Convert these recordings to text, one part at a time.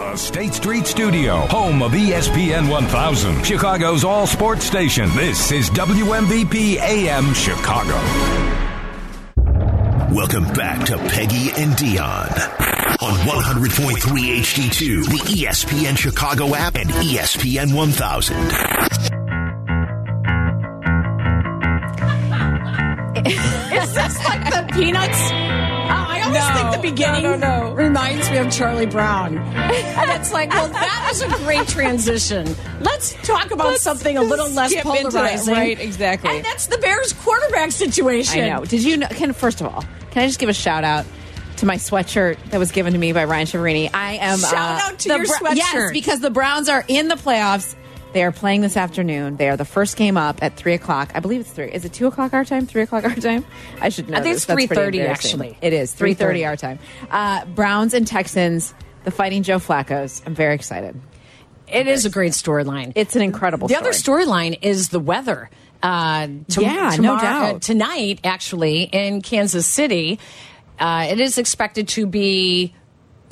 the State Street Studio, home of ESPN 1000, Chicago's all sports station. This is WMVP AM Chicago. Welcome back to Peggy and Dionne on 100.3 HD2, the ESPN Chicago app, and E ESPN 1000. Is this like the Peanuts? I always No, think the beginning no, no, no. reminds me of Charlie Brown. And it's like, well, that was a great transition. Let's talk about Let's something a little less that. polarizing. Right, exactly. And that's the Bears quarterback situation. I know. Did you know? Can first of all, can I just give a shout out to my sweatshirt that was given to me by Ryan Chiaverini? I am Shout uh, out to your sweatshirt. Yes, because the Browns are in the playoffs. They are playing this afternoon. They are the first game up at three o'clock. I believe it's three. Is it two o'clock our time? Three o'clock our time? I should know. I think this. it's 3:30 actually. It is three thirty our time. Uh, Browns and Texans. The Fighting Joe Flacco's. I'm very excited. It is a great storyline. It's an incredible. the other storyline is the weather. Uh, to- Yeah, no doubt. uh, tonight, actually, in Kansas City, uh, it is expected to be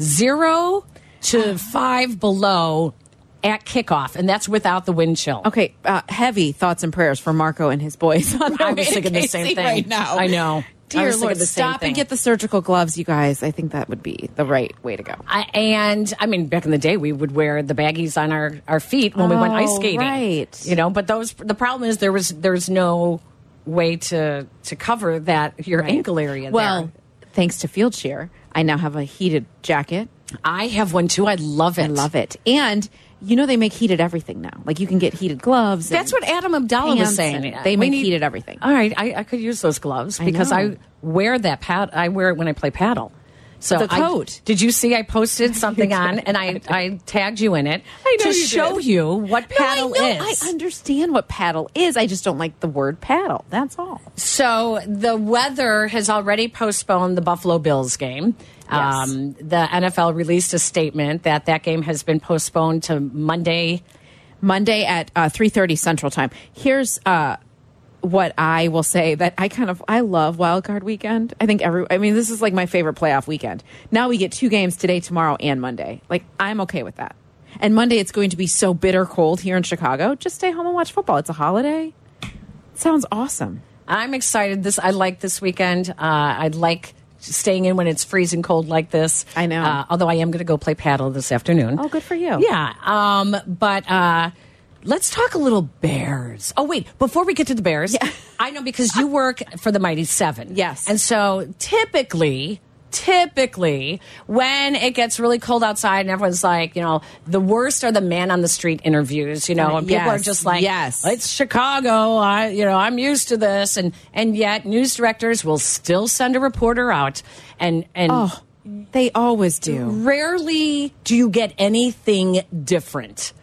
zero to five below at kickoff, and that's without the wind chill. Okay, uh, heavy thoughts and prayers for Marco and his boys. On I was thinking the same thing right now. I know. Dear Lord, stop thing. and get the surgical gloves, you guys. I think that would be the right way to go. I, and I mean, back in the day, we would wear the baggies on our, our feet when we went ice Oh, skating. right. You know, but those the problem is there was there's no way to to cover that your ankle area. Well, there. thanks to Fieldsheer, I now have a heated jacket. I have one too. I love it. I love it. And you know they make heated everything now. Like you can get heated gloves. That's what Adam Abdallah was saying. They make need- heated everything. All right, I, I could use those gloves I because know. I wear that pad. I wear it when I play paddle. So The I- coat. did you see? I posted something on, and I I tagged you in it I know to you show did. you what paddle no, I know. is. I understand what paddle is. I just don't like the word paddle. That's all. So the weather has already postponed the Buffalo Bills game. Yes. Um, the NFL released a statement that that game has been postponed to Monday. Monday at uh, three thirty Central Time. Here's uh, what I will say that I kind of I love Wild Card Weekend. I think every I mean this is like my favorite playoff weekend. Now we get two games today, tomorrow, and Monday. Like I'm okay with that. And Monday it's going to be so bitter cold here in Chicago. Just stay home and watch football. It's a holiday. Sounds awesome. I'm excited. This I like this weekend. Uh, I like staying in when it's freezing cold like this. I know. Uh, although I am going to go play paddle this afternoon. Oh, good for you. Yeah. Um, but uh, let's talk a little Bears. Oh wait, before we get to the Bears, I know because you work for the Mighty Seven. Yes. And so typically. Typically, when it gets really cold outside and everyone's like, you know, the worst are the man on the street interviews, you know, and people are just like, yes. it's Chicago. I, you know, I'm used to this, and and yet news directors will still send a reporter out, and and Oh, they always do. rarely do you get anything different.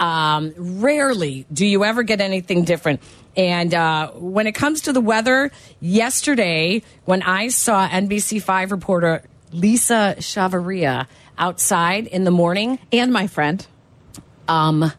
Um, rarely do you ever get anything different. And uh, when it comes to the weather, yesterday when I saw NBC5 reporter Lisa Chavarria outside in the morning, And my friend. um,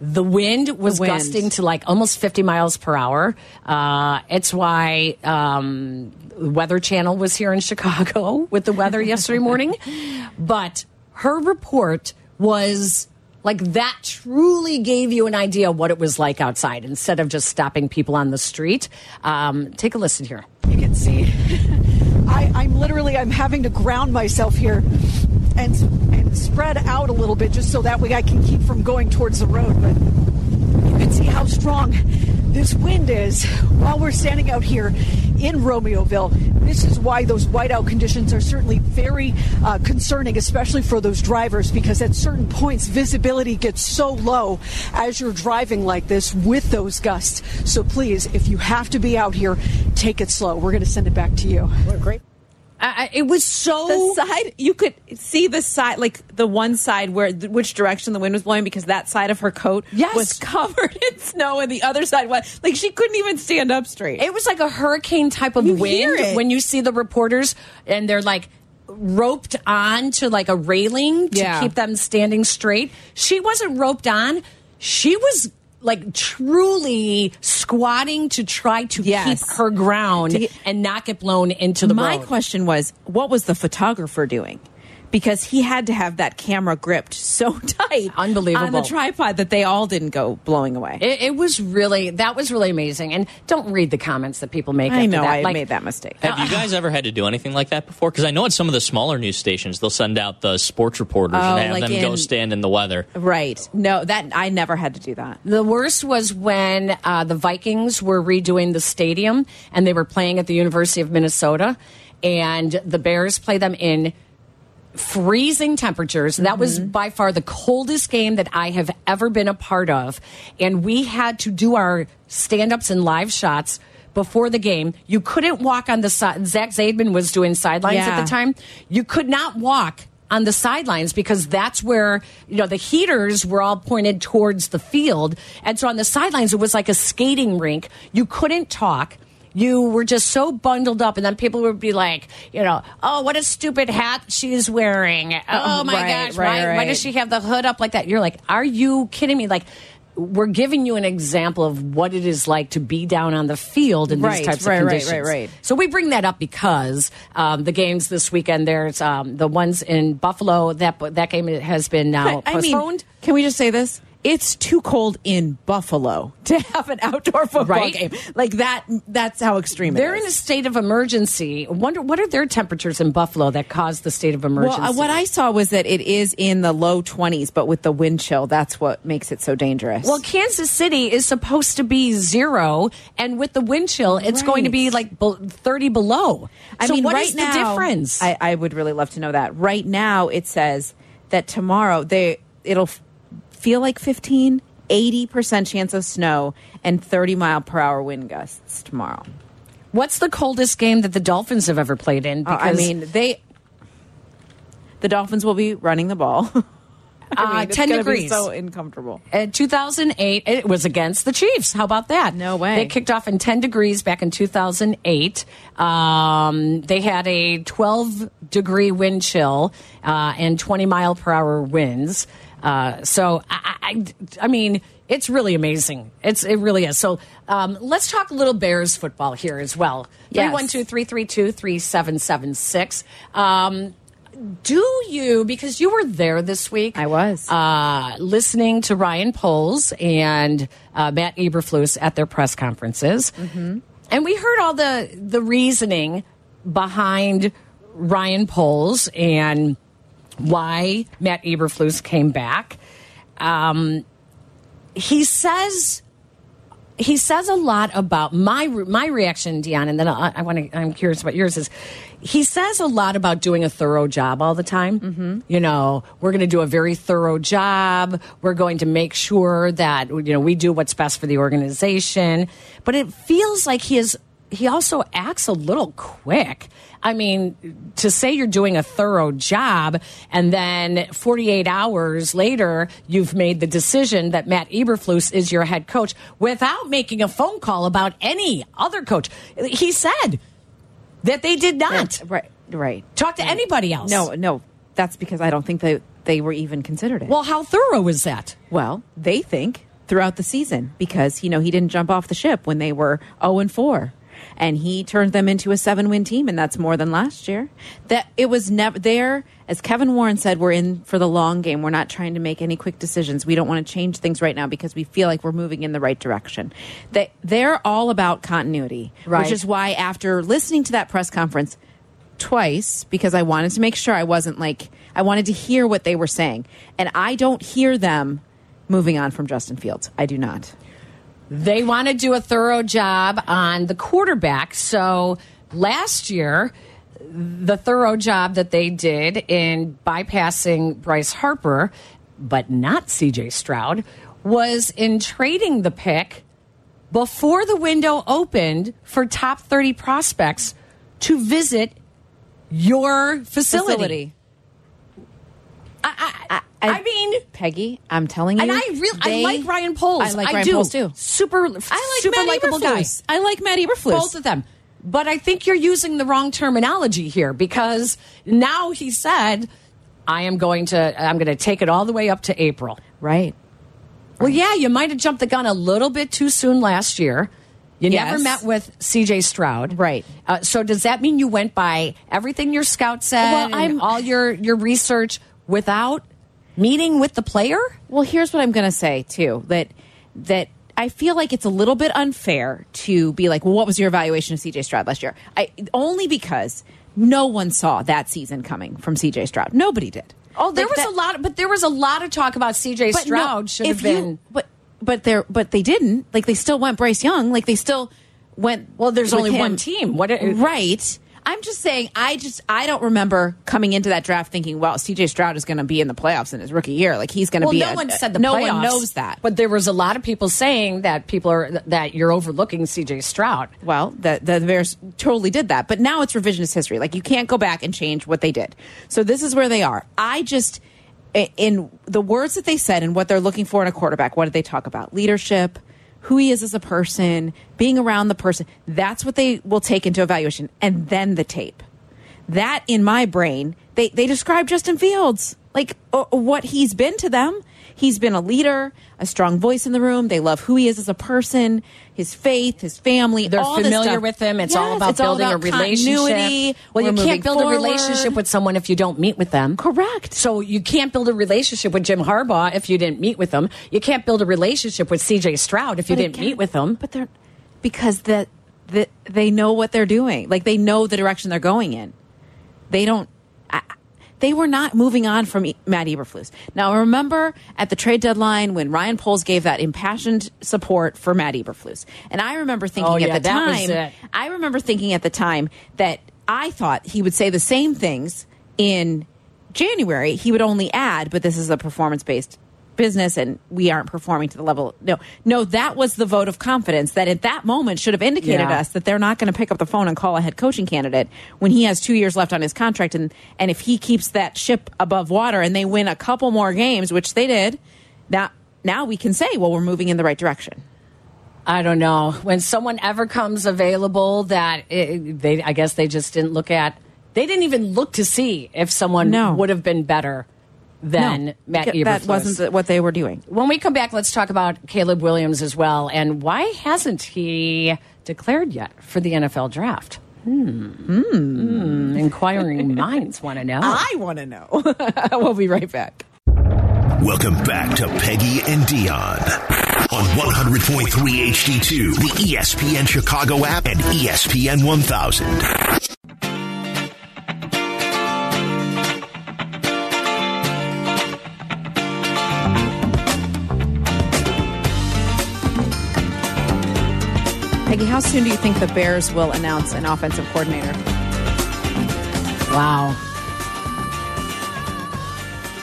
the wind was The wind. gusting to like almost 50 miles per hour. Uh, it's why um, Weather Channel was here in Chicago with the weather yesterday morning. But her report was like that truly gave you an idea what it was like outside instead of just stopping people on the street. Um, take a listen here. You can see I, I'm literally I'm having to ground myself here and and spread out a little bit just so that way I can keep from going towards the road. But you can see how strong this wind is while we're standing out here in Romeoville. This is why those whiteout conditions are certainly very uh, concerning, especially for those drivers, because at certain points visibility gets so low as you're driving like this with those gusts. So please, if you have to be out here, take it slow. We're going to send it back to you. I, I- it was so. the side you could see the side like the one side where which direction the wind was blowing because that side of her coat Yes. was covered in snow and the other side was like she couldn't even stand up straight It was like a hurricane type of You wind when you see the reporters and they're like roped on to like a railing to Yeah. keep them standing straight. She wasn't roped on. She was like truly squatting to try to Yes. keep her ground To and not get blown into the my road. question was what was the photographer doing because he had to have that camera gripped so tight Unbelievable. on the tripod that they all didn't go blowing away. It, it was really that was really amazing. And don't read the comments that people make. I know that. I Like, made that mistake. Have you guys ever had to do anything like that before? Because I know at some of the smaller news stations, they'll send out the sports reporters Oh, and have like them go stand in the weather. right? No, that I never had to do that. The worst was when uh, the Vikings were redoing the stadium and they were playing at the University of Minnesota, and the Bears played them in freezing temperatures. That was mm-hmm. by far the coldest game that I have ever been a part of. And we had to do our stand ups and live shots before the game. You couldn't walk on the side. Zach Zaidman was doing sidelines at the time. You could not walk on the sidelines because that's where you know the heaters were all pointed towards the field and so on the sidelines it was like a skating rink you couldn't talk you were just so bundled up and then people would be like you know oh what a stupid hat she's wearing oh my right, gosh right, why, why does she have the hood up like that you're like are you kidding me like we're giving you an example of what it is like to be down on the field in Right, these types right, of conditions. right, right. So we bring that up because um, the games this weekend. There's um, the ones in Buffalo. That that game has been now I mean, postponed. can we just say this? It's too cold in Buffalo to have an outdoor football Right. game like that. That's how extreme it is. They're in a state of emergency. Wonder what are their temperatures in Buffalo that caused the state of emergency? well, uh, what I saw was that it is in the low 20s, but with the wind chill, that's what makes it so dangerous. Well, Kansas City is supposed to be zero, and with the wind chill, it's going to be like thirty below. I so mean, what right is now, the difference? I, I would really love to know that. Right now, it says that tomorrow they it'll feel like 15, 80 percent chance of snow and 30 mile per hour wind gusts tomorrow. What's the coldest game that the Dolphins have ever played in? Uh, I mean, they the Dolphins will be running the ball. I mean, uh, ten gonna be degrees. so uncomfortable. In 2008, it was against the Chiefs. How about that? No way. They kicked off in 10 degrees back in 2008. Um, they had a 12 degree wind chill uh, and 20 mile per hour winds. Uh, so, I, I, I mean, it's really amazing. It's it really is. So, um, let's talk a little Bears football here as well. Three one two three three two three seven seven six. Um, do you because you were there this week? I was. uh, listening to Ryan Poles and uh, Matt Eberflus at their press conferences, and we heard all the the reasoning behind Ryan Poles and why Matt Eberflus came back. Um, he says he says a lot about my my reaction, Dionne, and then I, I want to. I'm curious about yours. Is he says a lot about doing a thorough job all the time? Mm-hmm. You know, we're going to do a very thorough job. We're going to make sure that you know we do what's best for the organization. But it feels like he is. He also acts a little quick. I mean, to say you're doing a thorough job and then 48 hours later, you've made the decision that Matt Eberflus is your head coach without making a phone call about any other coach. He said that they did not right, right. talk to anybody else. No, no, that's because I don't think they they were even considered it. Well, how thorough is that? Well, they think throughout the season because you know he didn't jump off the ship when they were zero and four, and he turned them into a seven win team, and that's more than last year. That it was never there, as Kevin Warren said, we're in for the long game. We're not trying to make any quick decisions. We don't want to change things right now because we feel like we're moving in the right direction. They they're all about continuity, Right. which is why after listening to that press conference twice because I wanted to make sure I wasn't like I wanted to hear what they were saying. And I don't hear them moving on from Justin Fields. I do not. They want to do a thorough job on the quarterback. So last year, the thorough job that they did in bypassing Bryce Harper, but not CJ Stroud, was in trading the pick before the window opened for top 30 prospects to visit your facility. I, I, I, I- mean, Peggy, I'm telling you. and I really I like Ryan Poles. I like Ryan do. Poles too. Super, I like super Matt likable guy. I like Matt Eberflus. Both of them. But I think you're using the wrong terminology here because now he said, "I am going to. I'm going to take it all the way up to April." Right. Well, yeah, you might have jumped the gun a little bit too soon last year. You Yes. never met with CJ Stroud, Right. Uh, so does that mean you went by everything your scout said, Well, I'm- all your your research without meeting with the player? Well, here's what I'm going to say too that that I feel like it's a little bit unfair to be like, well, what was your evaluation of CJ Stroud last year? I only because no one saw that season coming from CJ Stroud. Nobody did. Oh, there Like was that- a lot, but there was a lot of talk about CJ but no, Stroud should have if you- been. but but they but they didn't. Like they still went Bryce Young. Like they still went. Well, there's only him. one team. What? right? I'm just saying. I just I don't remember coming into that draft thinking, well, CJ Stroud is going to be in the playoffs in his rookie year. Like he's going to Well, be. no a- one said the no playoffs, one knows that. But there was a lot of people saying that people are that you're overlooking CJ Stroud. Well, the, the Bears totally did that, but now it's revisionist history. Like you can't go back and change what they did. So this is where they are. I just, in the words that they said and what they're looking for in a quarterback, what did they talk about? Leadership, who he is as a person, being around the person. That's what they will take into evaluation, and then the tape. That in my brain, they they describe Justin Fields like uh, what he's been to them. He's been a leader, a strong voice in the room. They love who he is as a person, his faith, his family. They're all familiar with him. It's all about it's all building about a relationship. continuity. Well, you We're can't build forward. a relationship with someone if you don't meet with them. Correct. So you can't build a relationship with Jim Harbaugh if you didn't meet with him. You can't build a relationship with CJ Stroud if you But didn't meet with him. But they're because that the, they know what they're doing. Like they know the direction they're going in. They don't. They were not moving on from Matt Eberflus. Now, remember at the trade deadline when Ryan Poles gave that impassioned support for Matt Eberflus, and I remember thinking Oh, yeah, at the that was time, it. I remember thinking at the time that I thought he would say the same things in January. He would only add, but this is a performance based business and we aren't performing to the level. No, no, that was the vote of confidence that at that moment should have indicated Yeah. us that they're not going to pick up the phone and call a head coaching candidate when he has two years left on his contract. And, and if he keeps that ship above water and they win a couple more games, which they did, now, now we can say, well, we're moving in the right direction. I don't know when someone ever comes available that it, they. I guess they just didn't look at. They didn't even look to see if someone No. would have been better than No, Matt that wasn't what they were doing. When we come back, let's talk about Caleb Williams as well. And why hasn't he declared yet for the NFL draft? Hmm. Hmm. Inquiring minds want to know. I want to know. we'll be right back. Welcome back to Peggy and Dionne on 100.3 HD2, the ESPN Chicago app, and ESPN 1000. Peggy, how soon do you think the Bears will announce an offensive coordinator? Wow.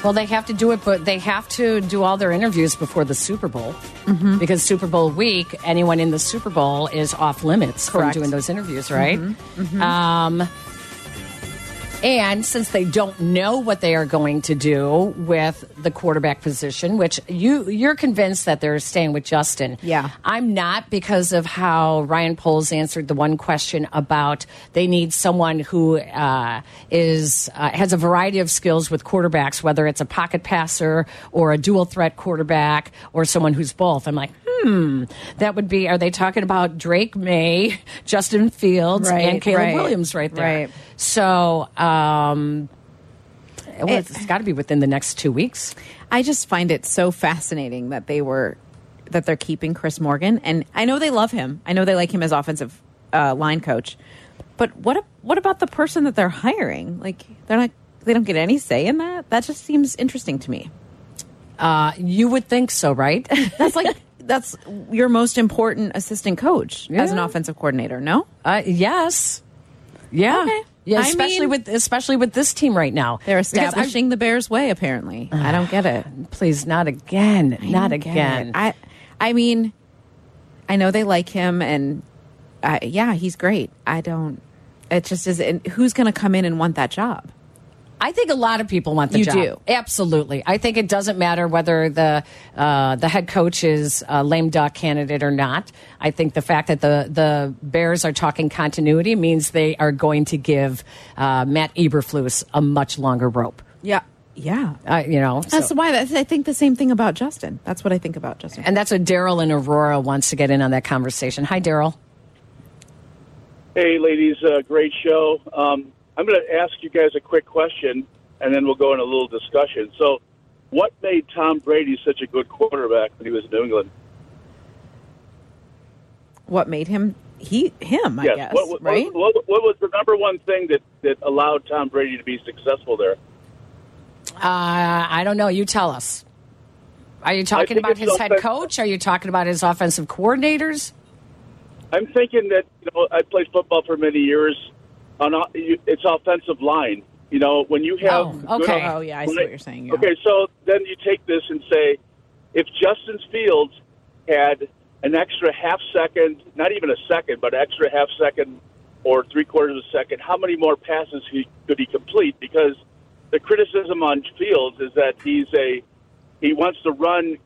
Well, they have to do it, but they have to do all their interviews before the Super Bowl Mm-hmm. because Super Bowl week, anyone in the Super Bowl is off limits Correct. from doing those interviews, right? Um, and since they don't know what they are going to do with the quarterback position, which you you're convinced that they're staying with Justin. Yeah. I'm not because of how Ryan Poles answered the one question about they need someone who uh, is uh, has a variety of skills with quarterbacks, whether it's a pocket passer or a dual threat quarterback or someone who's both. I'm like, hmm, that would be. Are they talking about Drake Maye, Justin Fields, Right, and Caleb right, Williams right there? right. So. Um, well, It- it's got to be within the next two weeks. I just find it so fascinating that they were that they're keeping Chris Morgan, and I know they love him. I know they like him as offensive uh, line coach, but what what about the person that they're hiring? Like they're not they don't get any say in that. That just seems interesting to me. Uh, you would think so, right? That's like that's your most important assistant coach as an offensive coordinator. No, Uh, yes. Yeah. Okay. Yeah, I especially mean- with especially with this team right now. they're I- establishing the Bears way. Apparently, I don't get it. please, not again. I not again. I, I mean, I know they like him, and uh, yeah, he's great. I don't. It just is. And who's going to come in and want that job? I think a lot of people want the You job. do? Absolutely. I think it doesn't matter whether the uh, the head coach is a lame duck candidate or not. I think the fact that the the Bears are talking continuity means they are going to give uh, Matt Eberflus a much longer rope. Yeah, yeah. Uh, you know, That's so- why that's, I think the same thing about Justin. That's what I think about Justin. and that's what Daryl and Aurora wants to get in on that conversation. Hi, Daryl. Hey, ladies, uh, great show. Um, I'm going to ask you guys a quick question, and then we'll go in a little discussion. So, what made Tom Brady such a good quarterback when he was in New England? What made him he him? I yes. guess. What, what, right? what, what was the number one thing that, that allowed Tom Brady to be successful there? Uh, I don't know. You tell us. Are you talking about his head coach? Are you talking about his offensive coordinators? I'm thinking that you know I played football for many years. On it's offensive line. You know when you have Oh, good- okay. Oh, yeah, I see what you're saying, yeah. Okay, so then you take this and say, if Justin Fields had an extra half second, not even a second, but extra half second or three quarters of a second, how many more passes he, could he complete? Because the criticism on Fields is that he's a he wants to run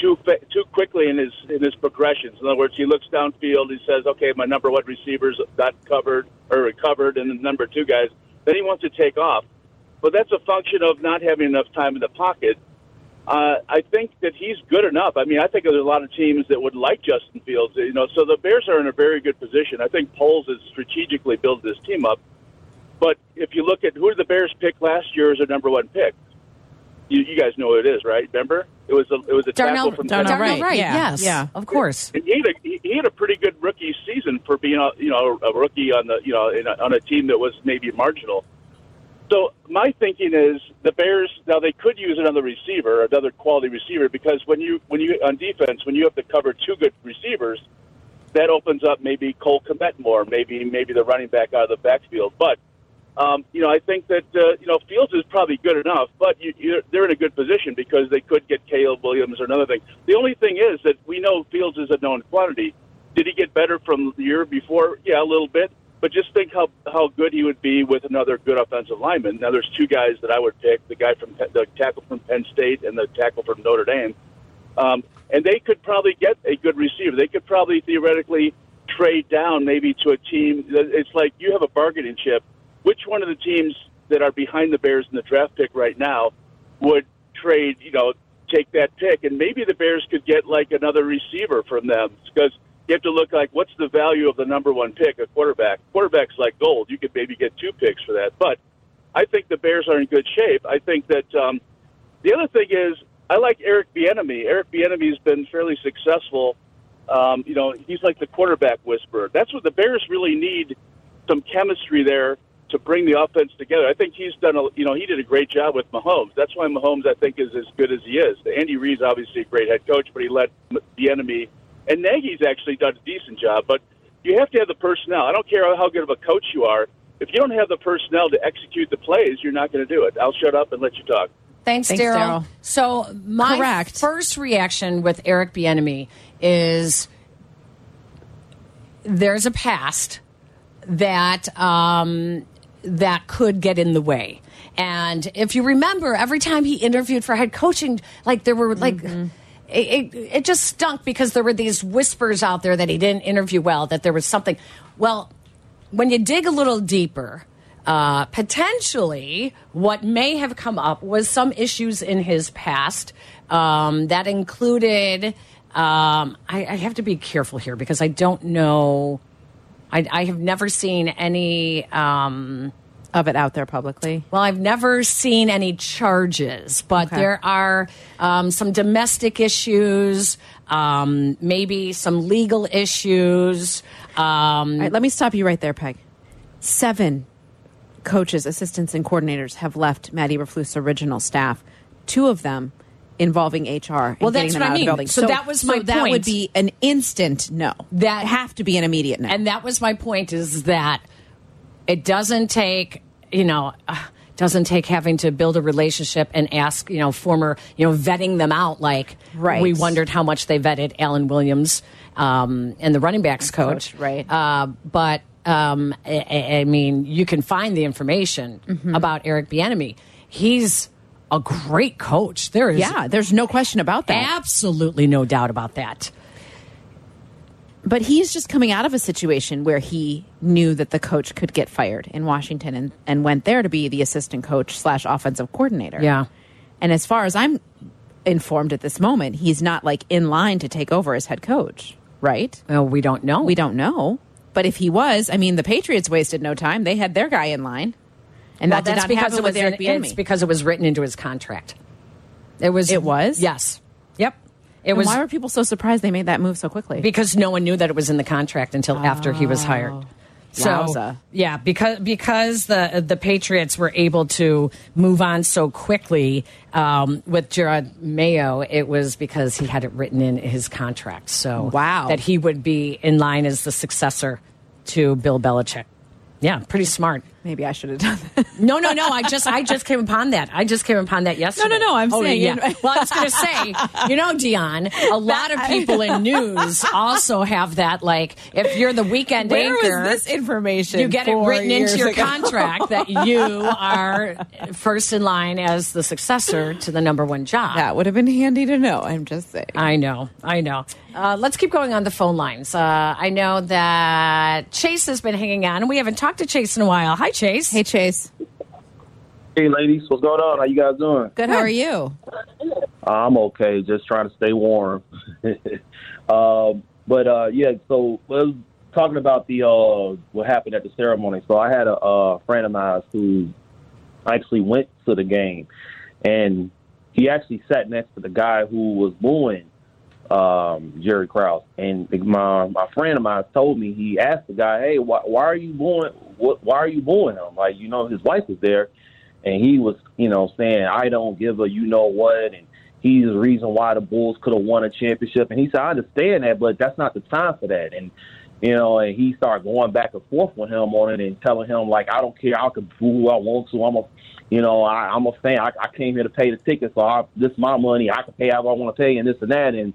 too too quickly in his in his progressions. In other words, he looks downfield. He says, "Okay, my number one receivers got covered or recovered, and the number two guys." Then he wants to take off, but that's a function of not having enough time in the pocket. Uh, I think that he's good enough. I mean, I think there's a lot of teams that would like Justin Fields. You know, so the Bears are in a very good position. I think Poles has strategically built this team up. But if you look at who did the Bears pick last year as their number one pick, you, you guys know who it is, right? Remember, it was a it was a Darnell, tackle from Darnell Darnell Wright, Wright, yeah, yes, yeah. of course. and he had, a, he he had a pretty good rookie season for being a you know a rookie on the you know in a, on a team that was maybe marginal. So my thinking is the Bears now they could use another receiver, another quality receiver, because when you when you on defense when you have to cover two good receivers, that opens up maybe Cole Kmet more, maybe maybe the running back out of the backfield. But um, you know, I think that uh, you know Fields is probably good enough, but you, you're, they're in a good position because they could get Caleb Williams or another thing. The only thing is that we know Fields is a known quantity. Did he get better from the year before? Yeah, a little bit. But just think how how good he would be with another good offensive lineman. Now, there's two guys that I would pick: the guy from the tackle from Penn State and the tackle from Notre Dame. Um, and they could probably get a good receiver. They could probably theoretically trade down maybe to a team. It's like you have a bargaining chip. Which one of the teams that are behind the Bears in the draft pick right now would trade, you know, take that pick? And maybe the Bears could get like another receiver from them because you have to look like what's the value of the number one pick, a quarterback. Quarterback's like gold. You could maybe get two picks for that. But I think the Bears are in good shape. I think that um, the other thing is I like Eric Bieniemy. Eric Bieniemy has been fairly successful. Um, you know, he's like the quarterback whisperer. That's what the Bears really need some chemistry there to bring the offense together. I think he's done a you know he did a great job with Mahomes. That's why Mahomes I think is as good as he is. Andy Reid's obviously a great head coach, but he let the enemy and Nagy's actually done a decent job. But you have to have the personnel. I don't care how good of a coach you are. If you don't have the personnel to execute the plays, you're not going to do it. I'll shut up and let you talk. Thanks, Thanks, Daryl. Daryl. So my Correct. first reaction with Eric Bieniemy is there's a past that um, that could get in the way. And if you remember, every time he interviewed for head coaching, like there were like. It, it, it just stunk because there were these whispers out there that he didn't interview well, that there was something. Well, when you dig a little deeper, uh, potentially what may have come up was some issues in his past um, that included. Um, I, I have to be careful here because I don't know. I, I have never seen any. Um, Of it out there publicly. well, I've never seen any charges, but Okay. there are um, some domestic issues, um, maybe some legal issues. Um, All right, let me stop you right there, Peg. Seven coaches, assistants, and coordinators have left Matt Eberflus' original staff. Two of them involving HR. and Well, that's what I out of the mean. building. So that was so my that would be an instant no. That- have to be an immediate no. And that was my point is that it doesn't take, you know, uh, doesn't take having to build a relationship and ask, you know, former, you know, vetting them out. Like, Right. we wondered how much they vetted Alan Williams um, and the running backs coach. Coach, right. Uh, but, um, I- I, mean, you can find the information Mm-hmm. about Eric Bieniemy. He's a great coach. There is yeah, there's no question about that. absolutely no doubt about that. But he's just coming out of a situation where he knew that the coach could get fired in Washington and, and went there to be the assistant coach slash offensive coordinator. Yeah. And as far as I'm informed at this moment, he's not like in line to take over as head coach, right? Well, we don't know. We don't know. But if he was, I mean, the Patriots wasted no time. They had their guy in line, and Well, that did that's not because happen it was with Eric in, it's because it was written into his contract. It was. It was? Yes. Yep. It And was why were people so surprised they made that move so quickly? because no one knew that it was in the contract until after he was hired. So Wowza. yeah, because because the the Patriots were able to move on so quickly um, with Jerod Mayo, it was because he had it written in his contract. So Wow. that he would be in line as the successor to Bill Belichick. Yeah, pretty smart. Maybe I should have done that. No, no, no. I just I just came upon that. I just came upon that yesterday. no, no, no. I'm Oh, saying- yeah. well, I was going to say, you know, Dionne, a lot of people in news also have that. Like, if you're the weekend Where anchor, this information You get it written into your ago? contract that you are first in line as the successor to the number one job. That would have been handy to know. I'm just saying. I know, I know. Uh, let's keep going on the phone lines. Uh, I know that Chase has been hanging on, and we haven't talked to Chase in a while. Hi, Chase. Hey, Chase. Hey, ladies, what's going on? How you guys doing? Good. How are you? I'm okay, just trying to stay warm. um, but uh, yeah, so I was talking about the uh, what happened at the ceremony. So I had a, uh friend of mine who actually went to the game, and he actually sat next to the guy who was booing um, Jerry Krause. And my my friend of mine told me he asked the guy, "Hey, why, why are you booing? What, why are you booing him? Like, you know, his wife was there." and he was, you know, saying, I don't give a you know what, and he's the reason why the Bulls could have won a championship. And he said, I understand that, but that's not the time for that. And, you know, and he started going back and forth with him on it and telling him, like, I don't care. I can boo who I want to. I'm a, you know, I, I'm a fan. I, I came here to pay the ticket, so I, this is my money. I can pay however I want to pay and this and that. And,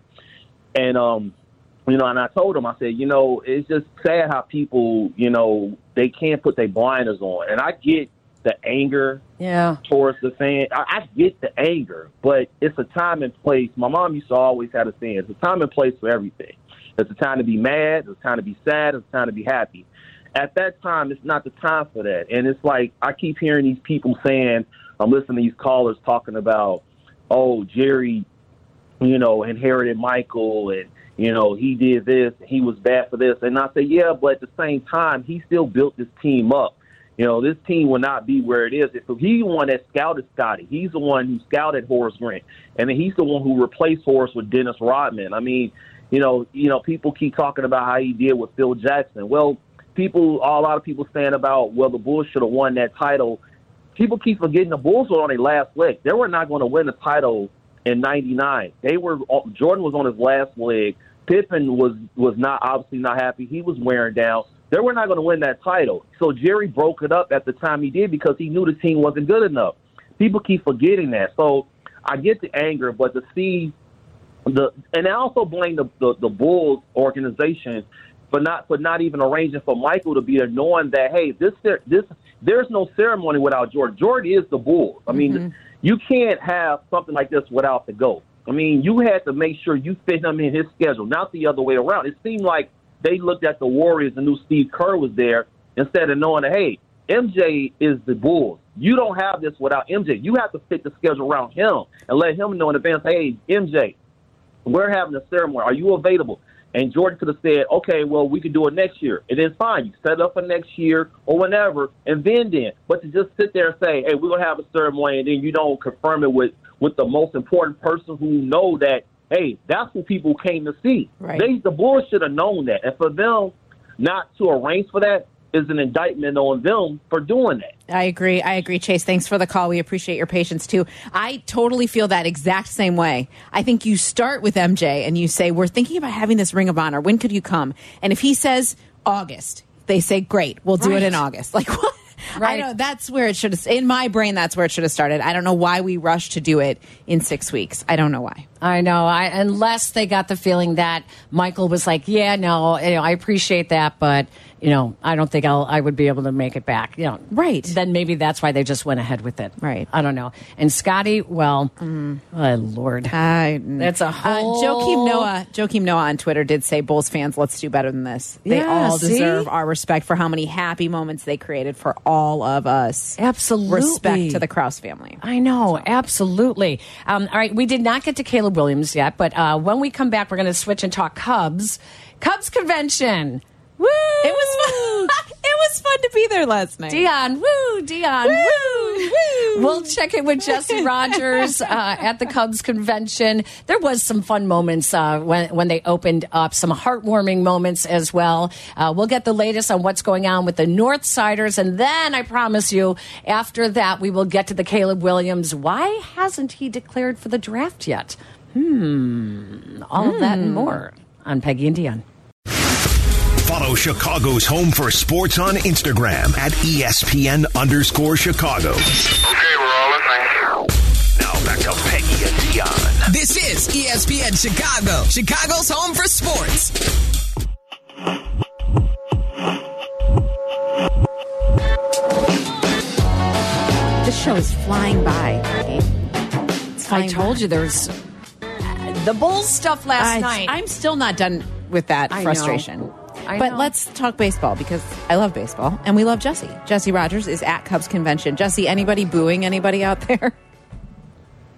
and, um, you know, and I told him, I said, you know, it's just sad how people, you know, they can't put their blinders on. And I get the anger Yeah. towards the fan. I, I get the anger, but it's a time and place. My mom used to always have a saying: "It's a time and place for everything. It's a time to be mad. It's a time to be sad. It's a time to be happy." At that time, it's not the time for that. And it's like I keep hearing these people saying, I'm listening to these callers talking about, "Oh, Jerry, you know, inherited Michael and." You know, he did this, he was bad for this. And I say, yeah, but at the same time, he still built this team up. You know, this team will not be where it is. If he's the one that scouted Scotty, he's the one who scouted Horace Grant, and then he's the one who replaced Horace with Dennis Rodman. I mean, you know, you know, people keep talking about how he did with Phil Jackson. Well, people, a lot of people saying about, well, the Bulls should have won that title. People keep forgetting the Bulls were on their last leg. They were not going to win the title in '99. They were Jordan was on his last leg. Pippen was was not obviously not happy. He was wearing down. They were not going to win that title. So Jerry broke it up at the time he did because he knew the team wasn't good enough. People keep forgetting that. So I get the anger, but to see the and I also blame the the, the Bulls organization for not for not even arranging for Michael to be there, knowing that hey, this this there's no ceremony without Jordan. Jordan is the Bulls. I mean, mm-hmm. you can't have something like this without the GOAT. I mean, you had to make sure you fit him in his schedule, not the other way around. It seemed like they looked at the Warriors and knew Steve Kerr was there instead of knowing that, hey, MJ is the Bulls. You don't have this without MJ. You have to fit the schedule around him and let him know in advance, hey, MJ, we're having a ceremony. Are you available? And Jordan could have said, okay, well, we can do it next year. And then fine, you set it up for next year or whenever, and then then. But to just sit there and say, hey, we're going to have a ceremony, and then you don't confirm it with, with the most important person who know that, hey, that's what people came to see. Right. They, the Bulls should have known that. And for them not to arrange for that is an indictment on them for doing that. I agree. I agree, Chase. Thanks for the call. We appreciate your patience too. I totally feel that exact same way. I think you start with MJ and you say, We're thinking about having this Ring of Honor. When could you come? And if he says August, they say, Great, we'll do it in August. Like, what? I Right. know that's where it should have, in my brain, that's where it should have started. I don't know why we rushed to do it in six weeks. I don't know why. I know. I unless they got the feeling that Michael was like, "Yeah, no, you know, I appreciate that, but you know, I don't think I'll I would be able to make it back." You know, Right. Then maybe that's why they just went ahead with it. Right. I don't know. And Scotty, well, oh Lord, I, that's a Uh, whole. Joakim Noah, Joakim Noah on Twitter did say, "Bulls fans, let's do better than this. They Yeah, all see? deserve our respect for how many happy moments they created for all of us. Absolutely. respect to the Krause family." I know, absolutely. Um, all right, we did not get to Caleb Williams yet, but uh, when we come back, we're going to switch and talk Cubs. Cubs convention. Woo! It was fun. it was fun to be there last night. Dionne, woo, Dionne, woo, woo. We'll check in with Jesse Rogers uh, at the Cubs convention. There was some fun moments uh, when when they opened up, some heartwarming moments as well. Uh, we'll get the latest on what's going on with the North Siders, and then I promise you, after that, we will get to the Caleb Williams. Why hasn't he declared for the draft yet? Hmm. All of that and more on Peggy and Dionne. Follow Chicago's Home for Sports on Instagram at E ESPN underscore Chicago. Okay, we're all listening. Now back to Peggy and Dionne. This is ESPN Chicago, Chicago's home for sports. This show is flying by. Kate. It's I told by. you there's the Bulls stuff last I- night. I'm still not done with that I know. Frustration. I but know. let's talk baseball because I love baseball and we love Jesse. Jesse Rogers is at Cubs convention. Jesse, anybody booing anybody out there?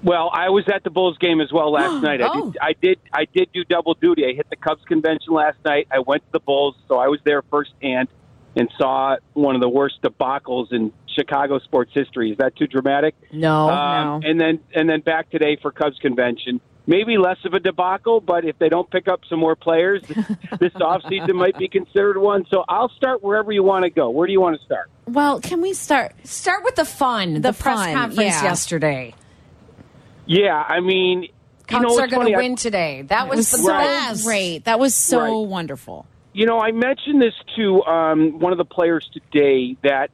Well, I was at the Bulls game as well last night. I Oh. did, I did, I did do double duty. I hit the Cubs convention last night. I went to the Bulls, so I was there firsthand and and saw one of the worst debacles in Chicago sports history. Is that too dramatic? no, Um, And then, and then back today for Cubs convention. Maybe less of a debacle, but if they don't pick up some more players, this offseason might be considered one. So I'll start wherever you want to go. Where do you want to start? Well, can we start? Start with the fun. The, The press fun, conference yeah. yesterday. Yeah, I mean, you Cubs know, are going funny. to I- win today. That was, was the so best. great. That was so Right. wonderful. You know, I mentioned this to um, one of the players today that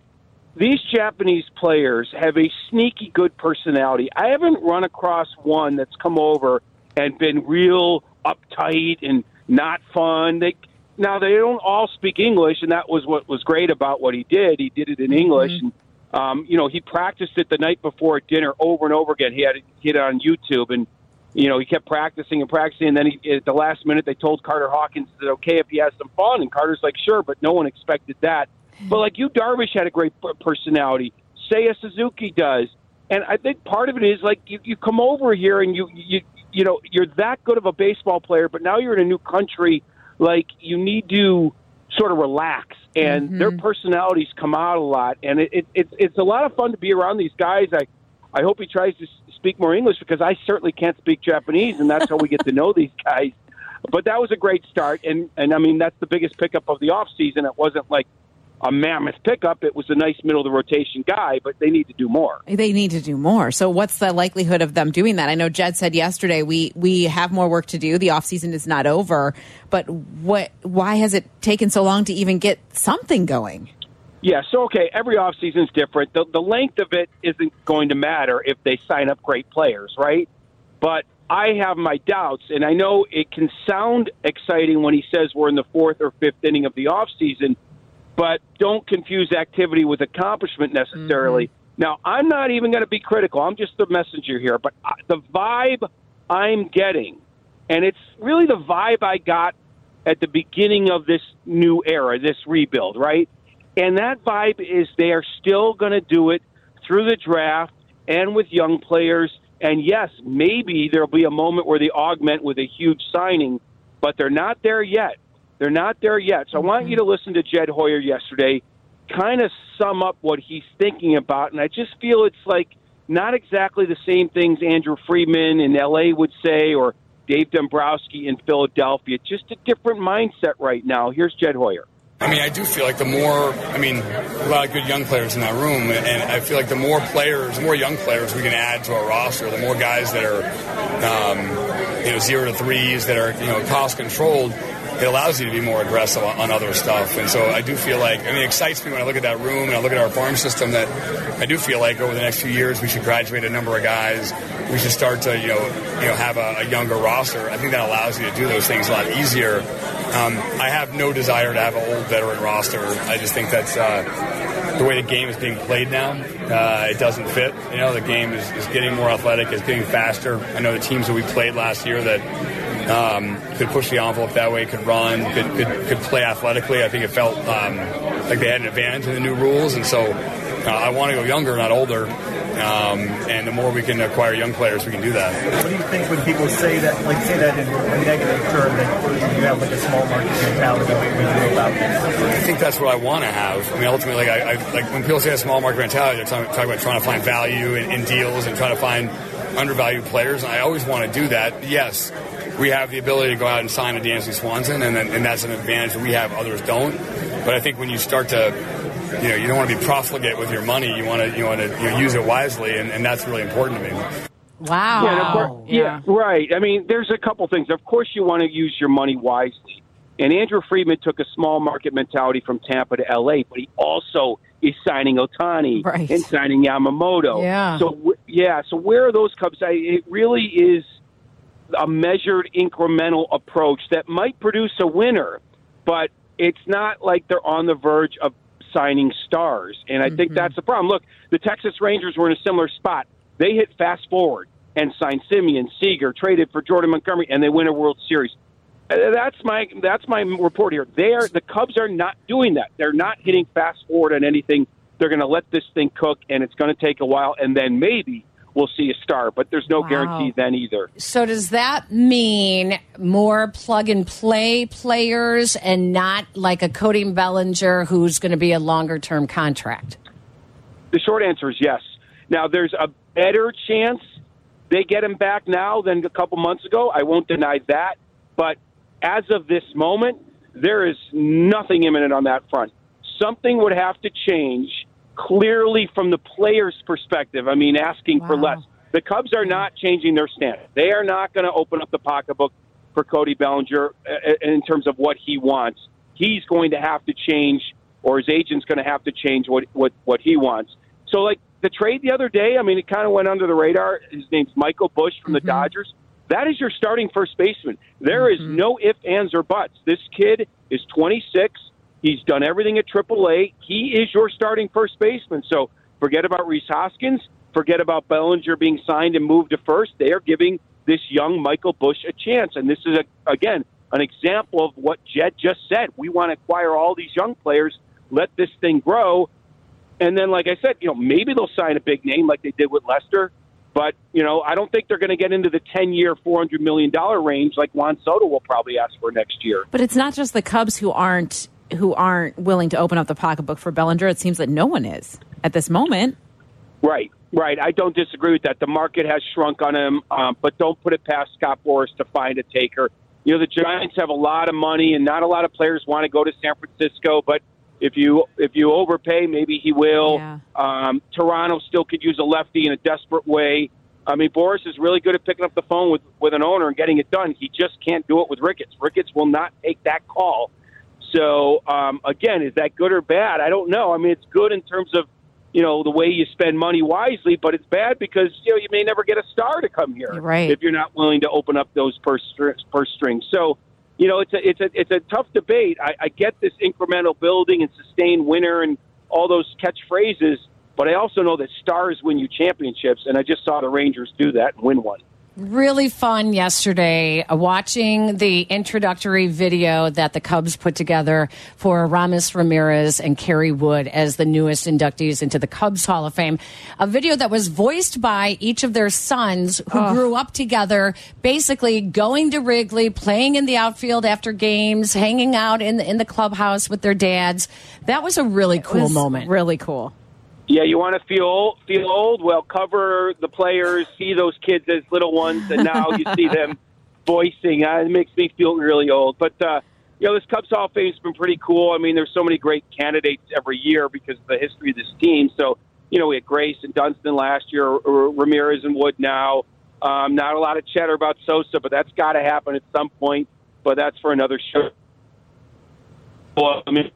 these Japanese players have a sneaky good personality. I haven't run across one that's come over and been real uptight and not fun. They now they don't all speak English, and that was what was great about what he did. He did it in English, and um, you know he practiced it the night before at dinner over and over again. He had it, he had it on YouTube, and you know, he kept practicing and practicing, and then he, at the last minute they told Carter Hawkins that okay if he has some fun, and Carter's like, sure, but no one expected that. But like you, Darvish had a great personality. Seiya Suzuki does, and I think part of it is like you, you come over here and you you you know you're that good of a baseball player, but now you're in a new country. Like you need to sort of relax, and mm-hmm. their personalities come out a lot, and it, it, it's it's a lot of fun to be around these guys. I I hope he tries to speak more English because I certainly can't speak Japanese, and that's how we get to know these guys. But that was a great start, and and I mean that's the biggest pickup of the off season. It wasn't like a mammoth pickup; it was a nice middle of the rotation guy, but they need to do more. They need to do more. So what's the likelihood of them doing that? I know Jed said yesterday we we have more work to do. The offseason is not over, but what why has it taken so long to even get something going? Yeah, so okay, every offseason is different. The, the length of it isn't going to matter if they sign up great players, right? But I have my doubts, and I know it can sound exciting when he says we're in the fourth or fifth inning of the offseason, but don't confuse activity with accomplishment necessarily. Mm-hmm. Now, I'm not even going to be critical. I'm just the messenger here, but the vibe I'm getting, and it's really the vibe I got at the beginning of this new era, this rebuild, right? And that vibe is they are still going to do it through the draft and with young players. And yes, maybe there'll be a moment where they augment with a huge signing, but they're not there yet. They're not there yet. So I want you to listen to Jed Hoyer yesterday, kind of sum up what he's thinking about. And I just feel it's like not exactly the same things Andrew Friedman in LA would say or Dave Dombrowski in Philadelphia. Just a different mindset right now. Here's Jed Hoyer. I mean, I do feel like the more, I mean, a lot of good young players in that room, and I feel like the more players, the more young players we can add to our roster, the more guys that are, um, you know, zero to threes that are, you know, cost controlled, it allows you to be more aggressive on, other stuff. And so I do feel like, I mean, it excites me when I look at that room and I look at our farm system that I do feel like over the next few years we should graduate a number of guys. We should start to, you know, you know, have a, a younger roster. I think that allows you to do those things a lot easier. Um, I have no desire to have an old veteran roster. I just think that's uh, the way the game is being played now. Uh, it doesn't fit. You know, the game is, is getting more athletic, it's getting faster. I know the teams that we played last year that um, could push the envelope that way, could run, could, could, could play athletically. I think it felt um, like they had an advantage in the new rules, and so uh, I want to go younger, not older. Um, and the more we can acquire young players, we can do that. What do you think when people say that, like say that in a negative term, that you have like a small market mentality when you about this? I think that's what I want to have. I mean, ultimately, like, I, I, like when people say a small market mentality, they're talking, talking about trying to find value in, in deals and trying to find undervalued players. And I always want to do that. Yes, we have the ability to go out and sign a Dansby Swanson, and, and that's an advantage that we have, others don't. But I think when you start to, you know, you don't want to be profligate with your money. You want to, you want to you know, use it wisely, and, and that's really important to me. Wow. Yeah, course, yeah, right. I mean, there's a couple things. Of course, you want to use your money wisely. And Andrew Friedman took a small market mentality from Tampa to LA, but he also is signing Ohtani Right. and signing Yamamoto. Yeah. So yeah, so where are those Cubs? I, it really is a measured, incremental approach that might produce a winner, but it's not like they're on the verge of signing stars. And I think that's the problem. Look, the Texas Rangers were in a similar spot. They hit fast forward and signed Semien, Seager, traded for Jordan Montgomery, and they win a World Series. Uh, That's my that's my report here. They are the Cubs are not doing that. They're not hitting fast forward on anything. They're going to let this thing cook, and it's going to take a while, and then maybe we'll see a star. But there's no Wow. guarantee then either. So does that mean more plug and play players and not like a Cody Bellinger who's going to be a longer term contract? The short answer is yes. Now, there's a better chance they get him back now than a couple months ago. I won't deny that. But as of this moment, there is nothing imminent on that front. Something would have to change clearly from the player's perspective. I mean, asking for less. The Cubs are not changing their stance. They are not going to open up the pocketbook for Cody Bellinger uh, uh, in terms of what he wants. He's going to have to change, or his agent's going to have to change what, what, what he wants. So, like the trade the other day, I mean, it kind of went under the radar. His name's Michael Busch from the mm-hmm. Dodgers. That is your starting first baseman. There is mm-hmm. no ifs, ands, or buts. This kid is 26. He's done everything at AAA. He is your starting first baseman. So forget about Rhys Hoskins. Forget about Bellinger being signed and moved to first. They are giving this young Michael Busch a chance. And this is, a, again, an example of what Jed just said. We want to acquire all these young players, let this thing grow. And then, like I said, you know, maybe they'll sign a big name like they did with Lester. But, you know, I don't think they're going to get into the 10 year, $400 million range like Juan Soto will probably ask for next year. But it's not just the Cubs who aren't who aren't willing to open up the pocketbook for Bellinger. It seems that no one is at this moment. Right, right. I don't disagree with that. The market has shrunk on him, um, but don't put it past Scott Boras to find a taker. You know, the Giants have a lot of money, and not a lot of players want to go to San Francisco. But if you if you overpay, maybe he will. Um, Toronto still could use a lefty in a desperate way. I mean, Boras is really good at picking up the phone with with an owner and getting it done. He just can't do it with Ricketts. Ricketts will not take that call. So um, again, is that good or bad? I don't know. I mean, it's good in terms of you know the way you spend money wisely, but it's bad because you know you may never get a star to come here Right. if you're not willing to open up those purse, purse strings. So you know it's a it's a it's a tough debate. I, I get this incremental building and sustained winner and all those catchphrases, but I also know that stars win you championships, and I just saw the Rangers do that and win one. Really fun yesterday uh, watching the introductory video that the Cubs put together for Aramis Ramirez and Kerry Wood as the newest inductees into the Cubs Hall of Fame. A video that was voiced by each of their sons who grew up together, basically going to Wrigley, playing in the outfield after games, hanging out in the, in the clubhouse with their dads. That was a really cool was moment. Really cool. Yeah, you want to feel old, feel old? Well, cover the players, see those kids as little ones, and now you see them voicing. Uh, it makes me feel really old. But uh, you know, this Cubs Hall of Fame has been pretty cool. I mean, there's so many great candidates every year because of the history of this team. So you know, we had Grace and Dunston last year, R- Ramirez and Wood now. Um, not a lot of chatter about Sosa, but that's got to happen at some point. But that's for another show. Well, I mean,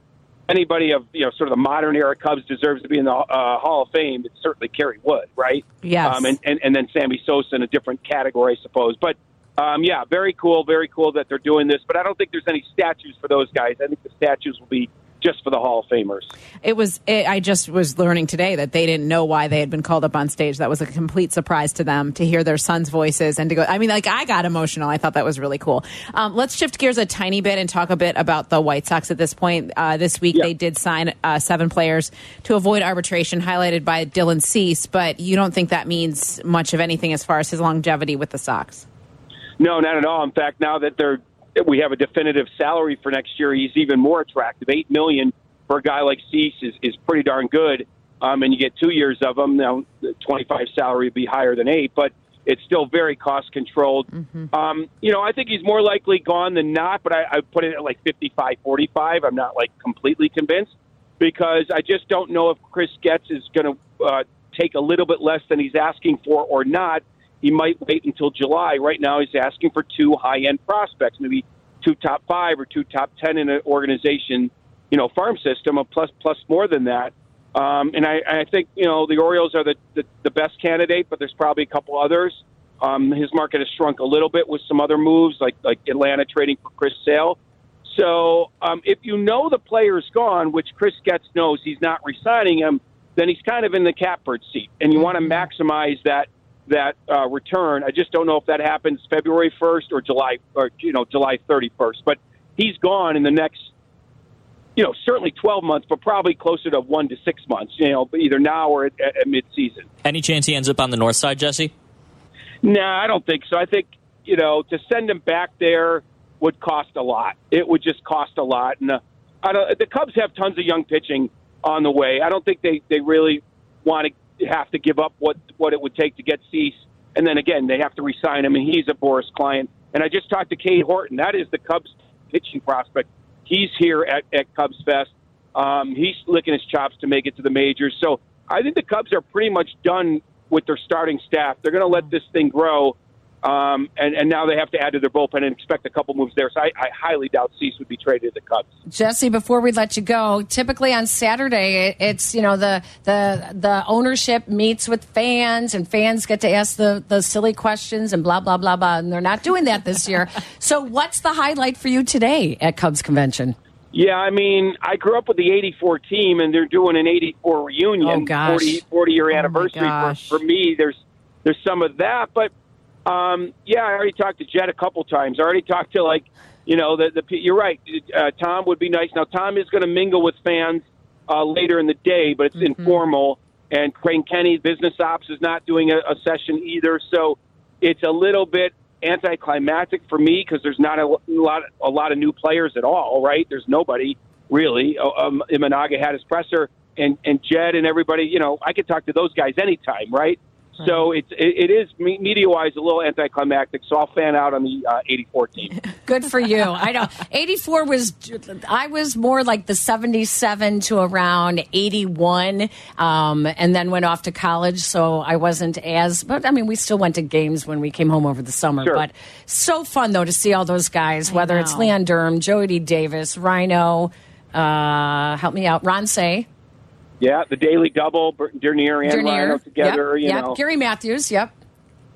anybody of you know sort of the modern era Cubs deserves to be in the uh, Hall of Fame. It's certainly Kerry Wood, right? Yes. Um, and, and and then Sammy Sosa in a different category, I suppose. But um, yeah, very cool, very cool that they're doing this. But I don't think there's any statues for those guys. I think the statues will be just for the Hall of Famers. It was. It, I just was learning today that they didn't know why they had been called up on stage. That was a complete surprise to them to hear their sons' voices and to go. I mean, like I got emotional. I thought that was really cool. Um, let's shift gears a tiny bit and talk a bit about the White Sox at this point. Uh, this week they did sign uh, seven players to avoid arbitration, highlighted by Dylan Cease. But you don't think that means much of anything as far as his longevity with the Sox? No, not at all. In fact, now that they're we have a definitive salary for next year, he's even more attractive. Eight million for a guy like Cease is, is pretty darn good. Um, and you get two years of him. Now, the 25 salary would be higher than eight, but it's still very cost controlled. Um, you know, I think he's more likely gone than not, but I, I put it at like 55 45. I'm not like completely convinced because I just don't know if Chris Getz is going to uh, take a little bit less than he's asking for or not. He might wait until July. Right now, he's asking for two high end prospects, maybe two top five or two top ten in an organization, you know, farm system, a plus plus more than that. Um, and I, I think you know the Orioles are the, the the best candidate, but there's probably a couple others. Um, his market has shrunk a little bit with some other moves, like like Atlanta trading for Chris Sale. So um, if you know the player's gone, which Chris Getz knows he's not resigning him, then he's kind of in the catbird seat, and you want to maximize that that uh, return. I just don't know if that happens February 1st or July or you know July 31st. But he's gone in the next you know certainly 12 months, but probably closer to one to six months. You know, either now or at, at mid-season. Any chance he ends up on the north side, Jesse? No, I don't think so. I think you know to send him back there would cost a lot. It would just cost a lot, and uh, I don't. The Cubs have tons of young pitching on the way. I don't think they they really want to have to give up what what it would take to get Cease, and then again they have to resign him, and he's a Boras client. And I just talked to Cade Horton. That is the Cubs pitching prospect. He's here at, at Cubs Fest. Um, he's licking his chops to make it to the majors. So I think the Cubs are pretty much done with their starting staff. They're going to let this thing grow. Um, and, and now they have to add to their bullpen and expect a couple moves there. So I, I highly doubt Cease would be traded to the Cubs. Jesse, before we let you go, typically on Saturday, it's you know the the the ownership meets with fans, and fans get to ask the the silly questions and blah blah blah blah. And they're not doing that this year. so, what's the highlight for you today at Cubs convention? Yeah, I mean, I grew up with the 84 team, and they're doing an 84 reunion, Oh, gosh. 40, 40 year Oh, anniversary. For, for me, there's there's some of that. But um, yeah, I already talked to Jed a couple times. I already talked to, like, you know, the, the you're right. Uh, Tom would be nice. Now, Tom is going to mingle with fans uh, later in the day, but it's Mm-hmm. informal. And Crane Kenny, business ops, is not doing a, a session either. So it's a little bit anticlimactic for me because there's not a lot a lot of new players at all. Right? There's nobody really. Um, Imanaga had his presser, and and Jed and everybody. You know, I could talk to those guys anytime. Right? So it's it, it is media wise a little anticlimactic. So I'll fan out on the uh, 84 team. Good for you. I know. 84 was, I was more like the 77 to around 81, um, and then went off to college. So I wasn't as, but I mean, we still went to games when we came home over the summer. Sure. But so fun, though, to see all those guys, whether it's. Leon Durham, Joey D. Davis, Rhino, uh, help me out, Ron Cey, Yeah, the daily double, Bert Dernier and Dernier. Rhino together. Yep, you yep. know, Gary Matthews. Yep.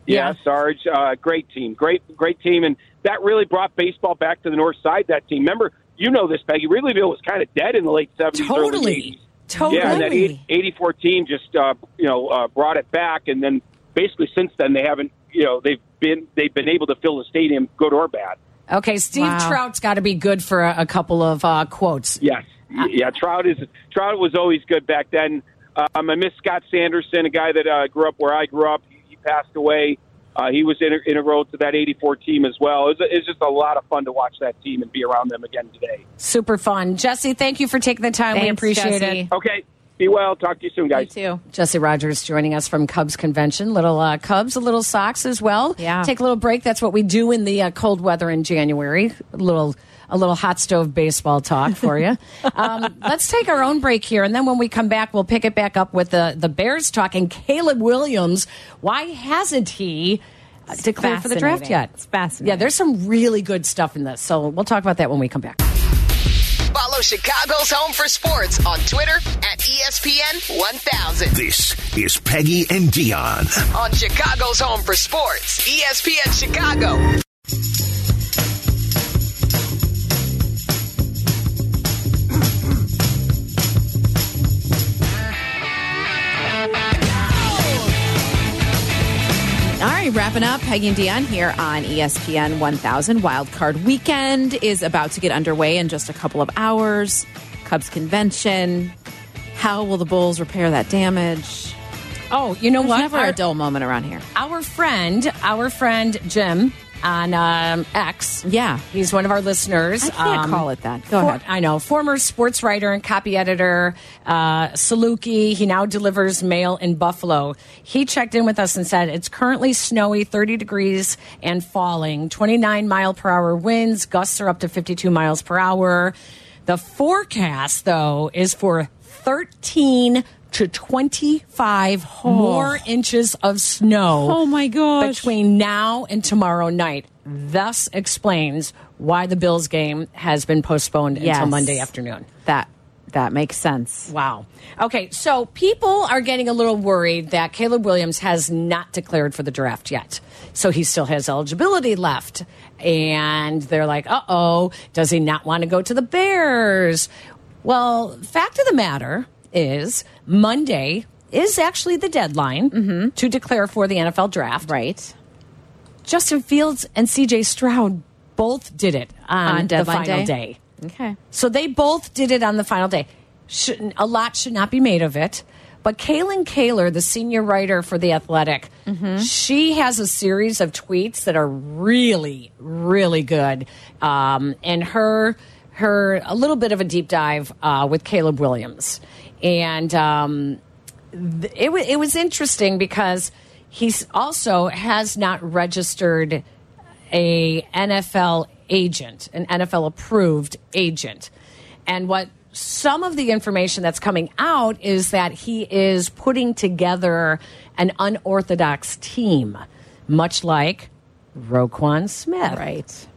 Yeah, Yeah. Sarge, uh, great team, great, great team, and that really brought baseball back to the north side. That team, remember, you know this, Peggy. Wrigleyville was kind of dead in the late seventies, Totally. Totally. Yeah, and that 80, 84 team just uh, you know uh, brought it back, and then basically since then they haven't, you know, they've been they've been able to fill the stadium, good or bad. Okay, Steve Wow. Trout's got to be good for a, a couple of uh, quotes. Yes, yeah, Trout is Trout was always good back then. Um, I miss Scott Sanderson, a guy that uh, grew up where I grew up. He, he passed away. Uh, he was inter- integral to that '84 team as well. It's it just a lot of fun to watch that team and be around them again today. Super fun. Jesse, thank you for taking the time. we appreciate Jesse. it. Okay, be well. Talk to you soon, guys. too. Jesse Rogers joining us from Cubs Convention. Little uh, Cubs, a little Sox as well. Yeah. Take a little break. That's what we do in the uh, cold weather in January. A little. A little hot stove baseball talk for you. um, let's take our own break here, and then when we come back, we'll pick it back up with the the Bears talking. Caleb Williams, why hasn't he uh, declared for the draft yet? It's fascinating. Yeah, there's some really good stuff in this. So we'll talk about that when we come back. Follow Chicago's Home for Sports on Twitter at ESPN 1000. This is Peggy and Dionne. On Chicago's Home for Sports, ESPN Chicago. Right, wrapping up. Peggy and Dionne here on ESPN 1000. Wild Card Weekend is about to get underway in just a couple of hours. Cubs convention. How will the Bulls repair that damage? Oh, you know There's what? Never Our- a dull moment around here. Our friend, our friend Jim on um, X. Yeah. He's one of our listeners. Um, I can't call it that. Go for- ahead. I know. Former sports writer and copy editor, uh, Saluki. He now delivers mail in Buffalo. He checked in with us and said it's currently snowy, 30 degrees and falling, 29 mile per hour winds. Gusts are up to 52 miles per hour. The forecast, though, is for 13 to 25 more inches of snow Oh my gosh. between now and tomorrow night. Thus explains why the Bills game has been postponed Yes. until Monday afternoon. That that makes sense. Wow. Okay, so people are getting a little worried that Caleb Williams has not declared for the draft yet. So he still has eligibility left. And they're like, uh oh, does he not want to go to the Bears? Well, fact of the matter is Monday is actually the deadline to declare for the NFL draft. Right. Justin Fields and CJ Stroud both did it on, On the final day? day. Okay. So they both did it on the final day. Shouldn't, a lot should not be made of it. But Kalyn Kahler, the senior writer for The Athletic, she has a series of tweets that are really, really good. Um, and her, her, a little bit of a deep dive uh, with Caleb Williams. And um, it, wa it was interesting because he's also has not registered a NFL agent, an NFL approved agent. And what some of the information that's coming out is that he is putting together an unorthodox team, much like Roquan Smith. Right.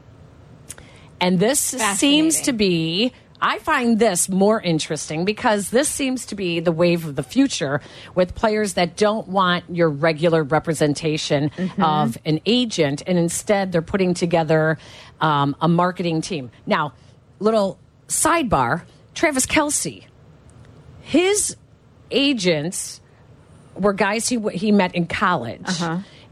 And this seems to be, I find this more interesting because this seems to be the wave of the future with players that don't want your regular representation of an agent, and instead they're putting together um, a marketing team. Now, little sidebar Travis Kelce, his agents were guys he, he met in college,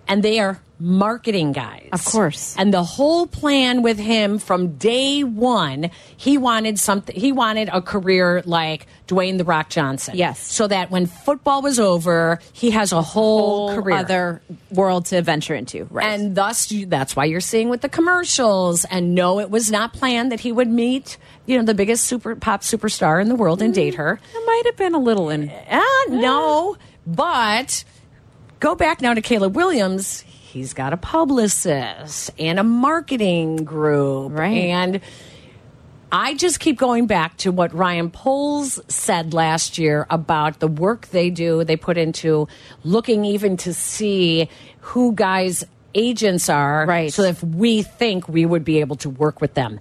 and they are marketing guys. Of course. And the whole plan with him from day one, he wanted something. He wanted a career like Dwayne the Rock Johnson. Yes. So that when football was over, he has a whole, Whole career. other world to venture into. Right. And thus, you, that's why you're seeing with the commercials. And no, it was not planned that he would meet, you know, the biggest super pop superstar in the world and date her. it might have been a little in. Ah, no, but go back now to Caleb Williams. He's got a publicist and a marketing group, Right. And I just keep going back to what Ryan Poles said last year about the work they do. They put into looking even to see who guys' agents are, Right. So if we think we would be able to work with them,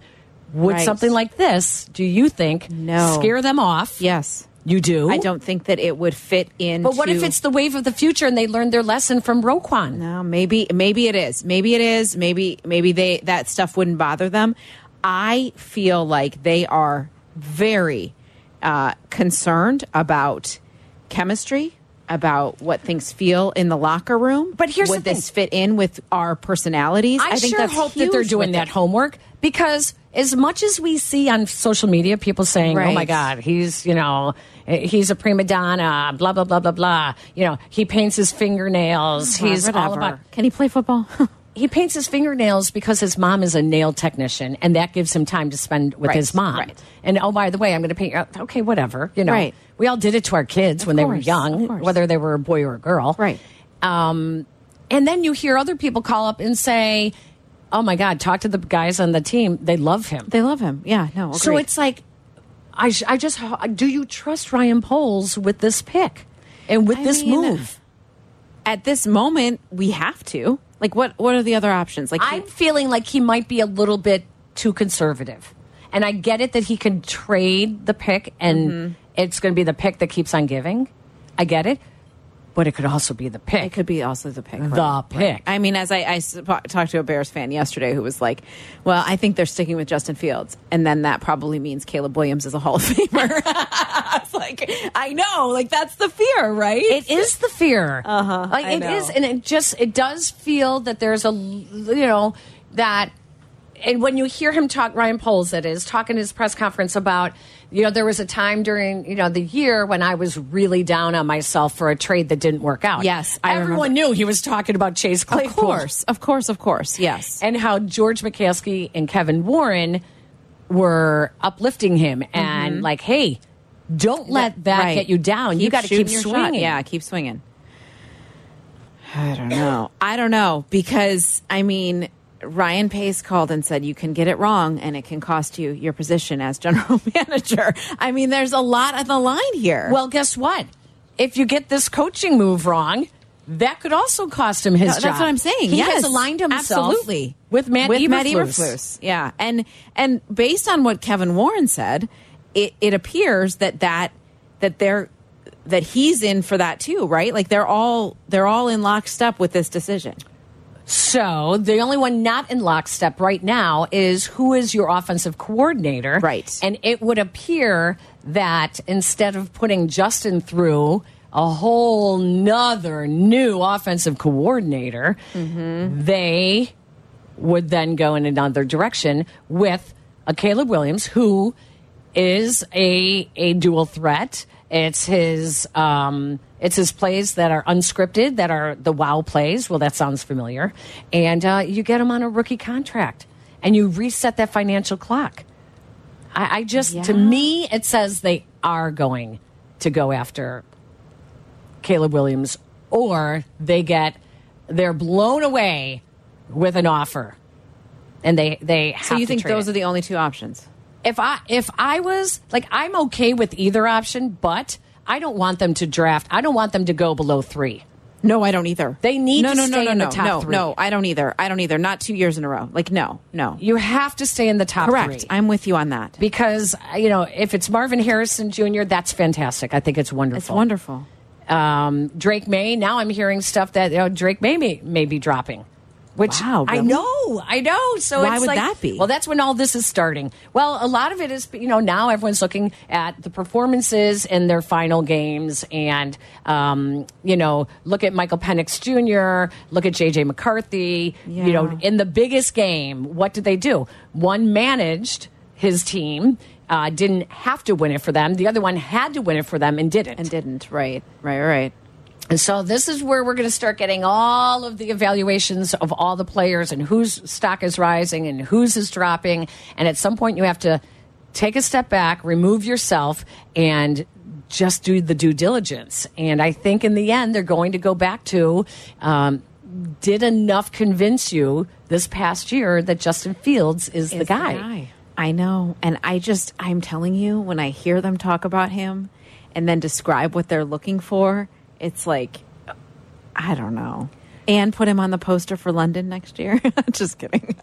would Right. something like this? Do you think No. scare them off? Yes. You do. I don't think that it would fit in. But what if it's the wave of the future and they learned their lesson from Roquan? No, maybe maybe it is. Maybe it is. Maybe maybe they that stuff wouldn't bother them. I feel like they are very uh, concerned about chemistry, about what things feel in the locker room. But here's would the thing. this fit in with our personalities? I, think sure that's hope that they're doing that it. homework because as much as we see on social media people saying, "Oh my God, he's you know he's a prima donna," blah blah blah blah blah. You know, he paints his fingernails. he's all about. Can he play football? He paints his fingernails because his mom is a nail technician, and that gives him time to spend with Right, his mom. right. And oh, by the way, I'm going to paint. your Okay, whatever. You know, Right. we all did it to our kids when they were young, whether they were a boy or a girl. Right. Um, and then you hear other people call up and say, "Oh my God, talk to the guys on the team. They love him." they love him. Yeah. No. So it's like, I, I just do you trust Ryan Poles with this pick and with I this mean, move? at this moment we have to. Like what? What are the other options? Like I'm feeling like he might be a little bit too conservative. And I get it that he can trade the pick and Mm-hmm. it's going to be the pick that keeps on giving. I get it. But it could also be the pick. It could be also the pick. The right, pick. right. I mean, as I, I, talked to a Bears fan yesterday who was like, well, I think they're sticking with Justin Fields. And then that probably means Caleb Williams is a Hall of Famer. it's like I know, like that's the fear, right? It is the fear. Uh huh. Like it is, and it just it does feel that there's a you know that, and when you hear him talk, Ryan Poles, that is talking his press conference about you know there was a time during you know the year when I was really down on myself for a trade that didn't work out. Yes, I everyone remember. knew he was talking about Chase Claypool. Of course, of course, of course. Yes. and how George McCaskey and Kevin Warren were uplifting him and mm-hmm. like, hey, don't let that. Right. get you down. you got to keep your shot. swinging. Yeah, keep swinging. I don't know. I don't know because I mean, Ryan Pace called and said you can get it wrong and it can cost you your position as general manager. I mean, there's a lot on the line here. Well, guess what? If you get this coaching move wrong, that could also cost him his No, job. That's what I'm saying. He yes, has aligned himself absolutely with Matt with Matt Eberflus. Eberflus. Yeah, and and based on what Kevin Warren said, it, it appears that that that they're that he's in for that too, right? Like they're all they're all in lockstep with this decision. So the only one not in lockstep right now is who is your offensive coordinator. Right. And it would appear that instead of putting Justin through a whole nother new offensive coordinator, they would then go in another direction with a Caleb Williams who is a a dual threat. It's his um, it's his plays that are unscripted, that are the wow plays. Well, that sounds familiar. And uh, you get him on a rookie contract, and you reset that financial clock. I, I just, to me, it says they are going to go after Caleb Williams, or they get they're blown away with an offer, and they they have So you think those it. are the only two options? if I if I was like I'm okay with either option, but I don't want them to draft. I don't want them to go below three. No, I don't either. They need no, to no, stay no, in no, the top no, three. No, I don't either. I don't either. Not two years in a row. Like no, no. You have to stay in the top Correct. three. I'm with you on that. because you know if it's Marvin Harrison Jr., that's fantastic. I think it's wonderful. It's wonderful. Um, Drake Maye. Now I'm hearing stuff that you know, Drake Maye may, may be dropping. Which Wow, I know, I know. So Why it's would like, that be? Well, that's when all this is starting. Well, a lot of it is, you know, now everyone's looking at the performances in their final games, and um, you know, look at Michael Penix Jr., look at JJ McCarthy. You know, in the biggest game, what did they do? One managed his team, uh, didn't have to win it for them. The other one had to win it for them and didn't. And didn't. Right. Right. Right. And so this is where we're going to start getting all of the evaluations of all the players and whose stock is rising and whose is dropping. And at some point, you have to take a step back, remove yourself, and just do the due diligence. And I think in the end, they're going to go back to um, did enough convince you this past year that Justin Fields is, the, Is guy. I know. And I just, I'm telling you, when I hear them talk about him and then describe what they're looking for, it's like, I don't know. And put him on the poster for London next year. just kidding.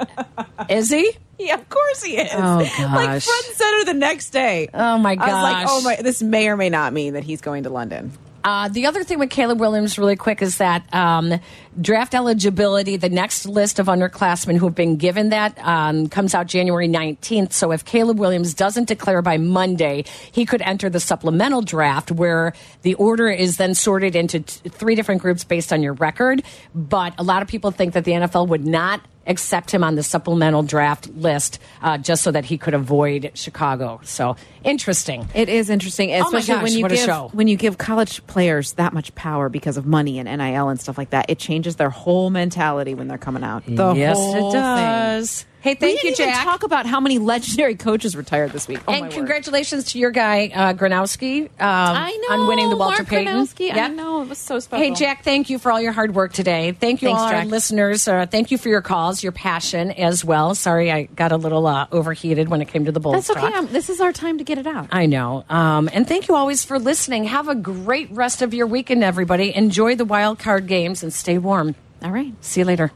Is he? yeah, of course he is. Oh, Like gosh. front and center the next day. Oh, my I was like, gosh. oh my, this may or may not mean that he's going to London. Uh, the other thing with Caleb Williams, really quick, is that um, draft eligibility, the next list of underclassmen who have been given that um, comes out January 19th. So if Caleb Williams doesn't declare by Monday, he could enter the supplemental draft where the order is then sorted into three different groups based on your record. But a lot of people think that the NFL would not accept him on the supplemental draft list uh, just so that he could avoid Chicago. So interesting. It is interesting, Oh my especially gosh, when you what a give show. when you give college players that much power because of money and NIL and stuff like that. It changes their whole mentality when they're coming out. The Yes, whole it does. Hey, thank we you, didn't even Jack. talk about how many legendary coaches retired this week. Oh my and word. congratulations to your guy uh, Gronowski um, I know on winning the Walter Mark Payton. Gronowski. I know it was so special. Hey Jack, thank you for all your hard work today. Thank you Thanks, all our listeners. Uh, thank you for your calls, your passion as well. Sorry, I got a little uh, overheated when it came to the Bulls That's okay. talk. Um, this is our time to get it out. I know. Um, and thank you always for listening. Have a great rest of your weekend, everybody. Enjoy the wild card games and stay warm. All right. See you later.